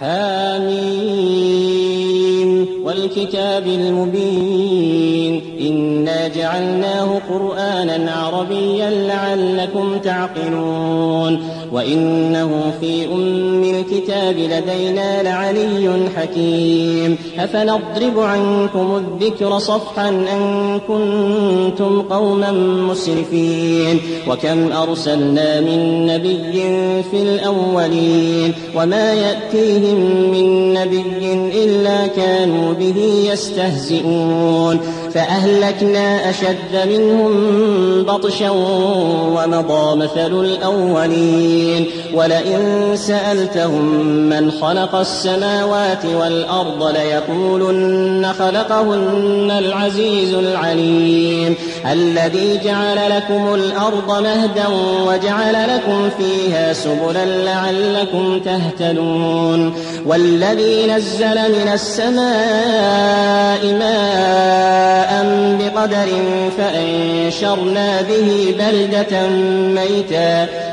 حاميم. والكتاب المبين. إنا جعلناه قرآنا عربيا لعلكم تعقلون. وإنه في أم الكتاب لدينا لعلي حكيم أفنضرب عنكم الذكر صفحا أن كنتم قوما مسرفين وكم أرسلنا من نبي في الأولين وما يأتيهم من نبي إلا كانوا به يستهزئون فأهلكنا أشد منهم بطشا ومضى مثل الأولين. ولئن سألتهم من خلق السماوات والأرض ليقولن خلقهن العزيز العليم. الذي جعل لكم الأرض مهدا وجعل لكم فيها سبلا لعلكم تهتدون. والذي نزل من السماء ماء بقدر فأنشرنا به بلدة ميتا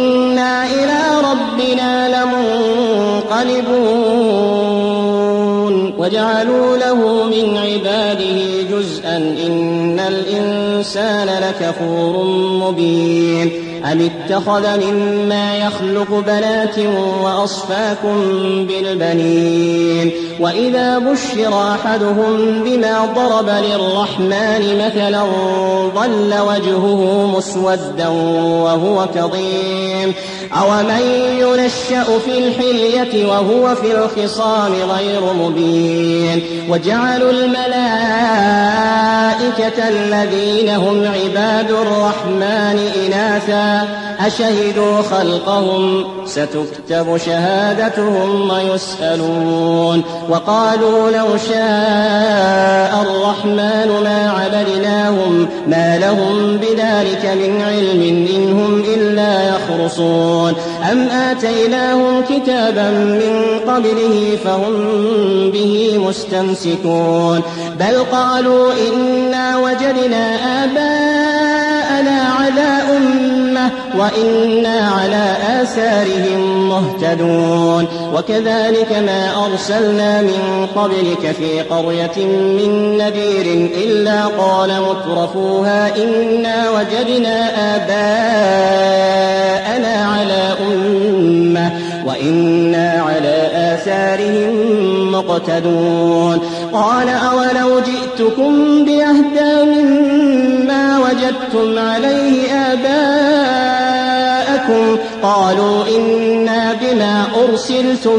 وإنا إلى ربنا لمنقلبون وجعلوا له من عباده جزءا إن الإنسان لكفور مبين أم اتخذ مما يخلق بنات وأصفاكم بالبنين؟ وإذا بشر أحدهم بما ضرب للرحمن مثلا ظل وجهه مسودا وهو كظيم. أومن ينشأ في الحلية وهو في الخصام غير مبين؟ وجعلوا الملائكة الذين هم عباد الرحمن إناثا أشهدوا خلقهم؟ ستكتب شهادتهم ويسألون. وقالوا لو شاء الرحمن ما عبدناهم ما لهم بذلك من علم إن هم إلا يخرصون. أم آتيناهم كتابا من قبله فهم به مستمسكون. بل قالوا إنا وجدنا آباءنا على أمة وإنا على آثارهم مهتدون. وكذلك ما أرسلنا من قبلك في قرية من نذير إلا قال مترفوها إنا وجدنا آباءنا على أمة وإنا على آثارهم مقتدون. قال أولو جئتكم بأهدى مما وجدتم عليه آباءكم قالوا إنا بما أرسلتم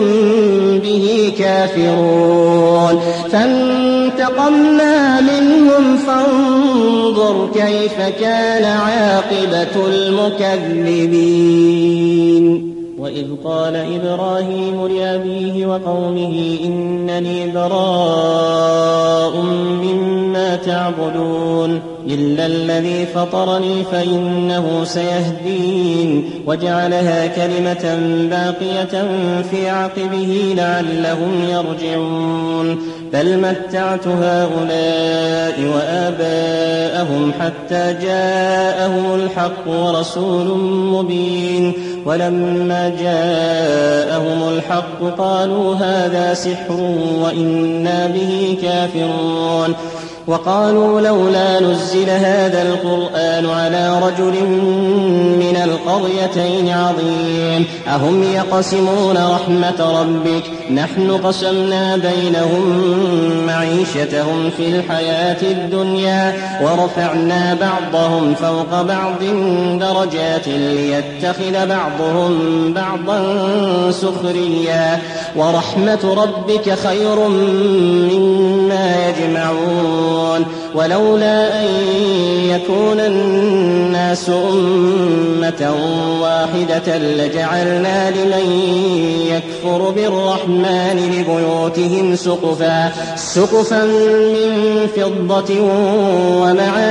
به كافرون. فانتقمنا منهم فانظر كيف كان عاقبة المكذبين. وإذ قال إبراهيم لأبيه وقومه إنني براء مما تعبدون. إلا الذي فطرني فإنه سيهدين وجعلها كلمة باقية في عقبه لعلهم يرجعون بل متعت هؤلاء وآباءهم حتى جاءهم الحق ورسول مبين ولما جاءهم الحق قالوا هذا سحر وإنا به كافرون وقالوا لولا نزل هذا القرآن على رجل من القريتين عظيم. أهم يقسمون رحمة ربك؟ نحن قسمنا بينهم معيشتهم في الحياة الدنيا ورفعنا بعضهم فوق بعض درجات ليتخذ بعضهم بعضا سخريا. ورحمة ربك خير مما يجمعون. ولولا أن يكون الناس أمة واحدة لجعلنا لمن يكفر بالرحمن لبيوتهم سقفا سقفا من فضة ومعارج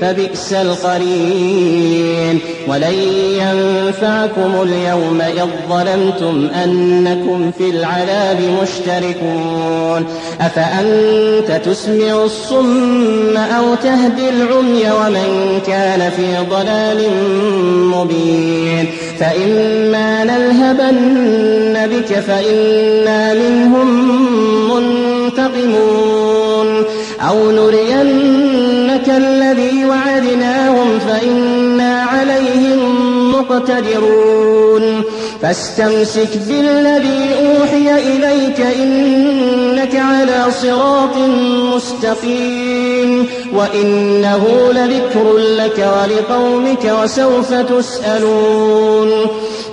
فبئس القرين. ولن ينفعكم اليوم إذ ظلمتم أنكم في العذاب مشتركون. أفأنت تسمع الصم أو تهدي العمي ومن كان في ضلال مبين؟ فإما نلهبن بك فإنا منهم منتقمون. أو نرينك وعدناهم فإنا عليهم مقتدرون. فاستمسك بالذي أوحي إليك إنك على صراط مستقيم. وإنه لذكر لك ولقومك وسوف تسألون.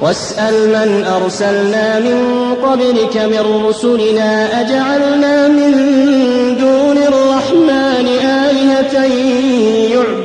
واسأل من أرسلنا من قبلك من رسلنا أجعلنا من دون الرحمن آلهة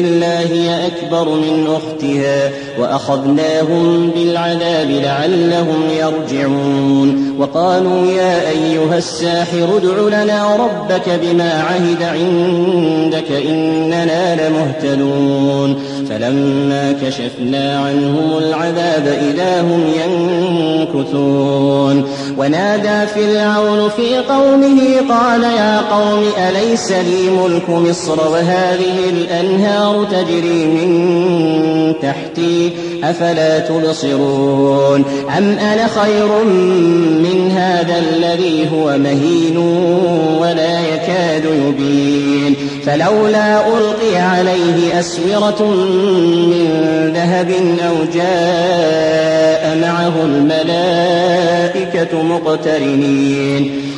إلا هي أكبر من أختها وأخذناهم بالعذاب لعلهم يرجعون. وقالوا يا أيها الساحر ادع لنا ربك بما عهد عندك إننا لمهتدون. فلما كشفنا عنهم العذاب إذا هم ينكثون. ونادى فرعون في قومه قال يا قوم أليس لي ملك مصر وهذه الأنهار تجري من تحتي أفلا تبصرون؟ أم أنا خير من هذا الذي هو مهين ولا يكاد يبين؟ فلولا ألقي عليه أسورة من ذهب أو جاء معه الملائكة مقترنين.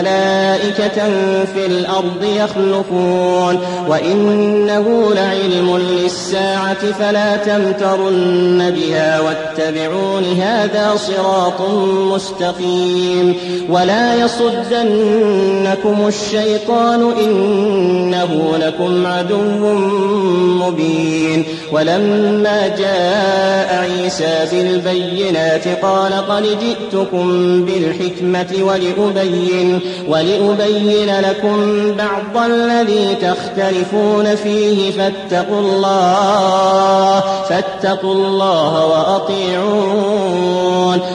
ملائكة في الأرض يخلفون وإنه لعلم للساعة فلا تمترن بها واتبعون هذا صراط مستقيم ولا يصدنكم الشيطان إنه لكم عدو مبين ولما جاء عيسى بالبينات قال قد جئتكم بالحكمة ولأبين ولأبين لكم بعض الذي تختلفون فيه فاتقوا الله فاتقوا الله وأطيعون.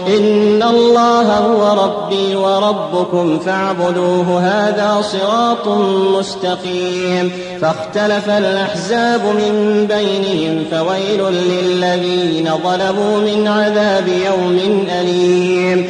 إن الله هو ربي وربكم فاعبدوه هذا صراط مستقيم. فاختلف الأحزاب من بينهم فويل للذين ظلموا من عذاب يوم أليم.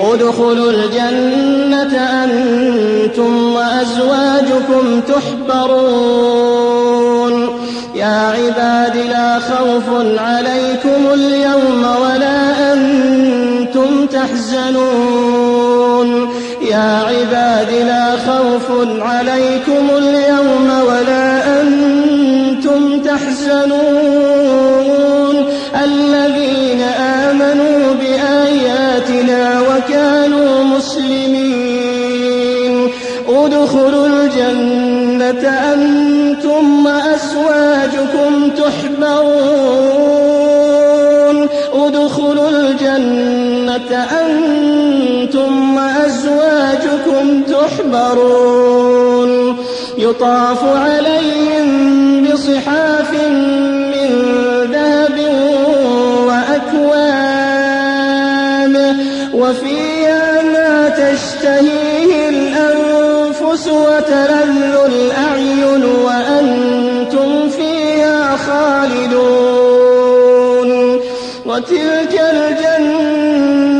ادخلوا الجنة أنتم وأزواجكم تحبرون. يا عباد لا خوف عليكم اليوم ولا أنتم تحزنون. يا عباد لا خوف عليكم اليوم أنتم وأزواجكم تحبرون. ادخلوا الجنة أنتم وأزواجكم تحبرون. يطاف عليهم بصحاف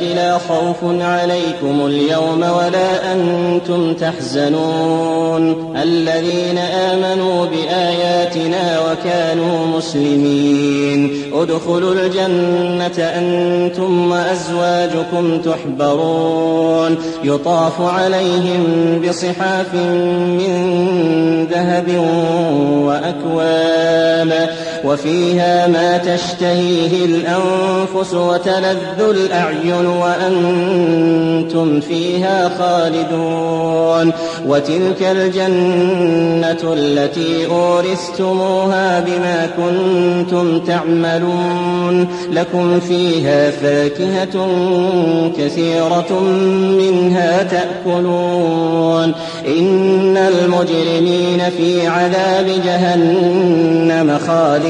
عباد لا خوف عليكم اليوم ولا أنتم تحزنون. الذين آمنوا بآياتنا وكانوا مسلمين. ادخلوا الجنة أنتم وأزواجكم تحبرون. يطاف عليهم بصحاف من ذهب وأكواب. وفيها ما تشتهيه الأنفس وتلذ الأعين وأنتم فيها خالدون. وتلك الجنة التي أورثتموها بما كنتم تعملون. لكم فيها فاكهة كثيرة منها تأكلون. إن المجرمين في عذاب جهنم خالدون.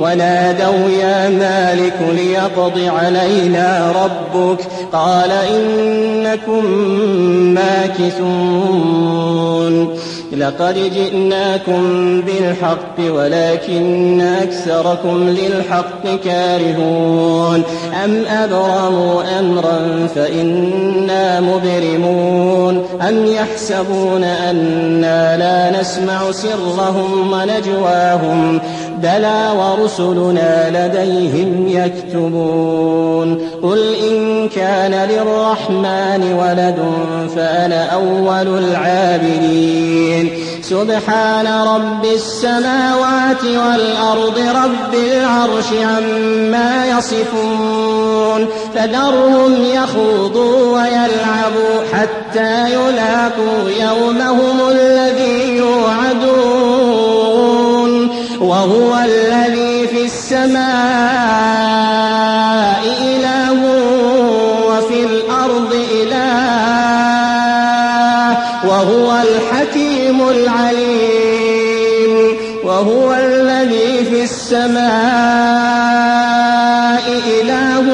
ونادوا يا مالك ليقض علينا ربك قال إنكم ماكثون لقد جئناكم بالحق ولكن أكثركم للحق كارهون أم أبرموا أمرا فإنا مبرمون أم يحسبون أنا لا نسمع سرهم ونجواهم بلى ورسلنا لديهم يكتبون قل إن كان للرحمن ولد فأنا أول العابدين سبحان رب السماوات والأرض رب العرش عما يصفون فذرهم يخوضوا ويلعبوا حتى يلاقوا يومهم الذي يوعدون وهو الذي في السماء إله وفي الأرض إله وهو الحكيم العليم وهو الذي في السماء إله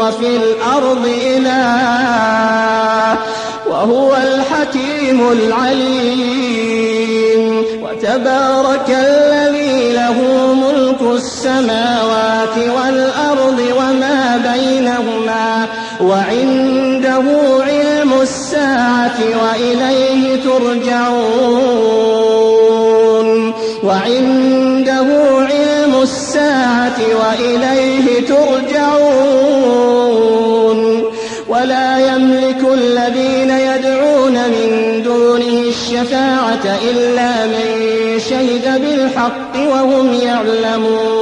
وفي الأرض إله وهو الحكيم العليم وتبارك السماوات والأرض وما بينهما وعنده علم الساعة وإليه ترجعون وعنده علم الساعة وإليه ترجعون ولا يملك الذين يدعون من دونه الشفاعة إلا من شهد بالحق وهم يعلمون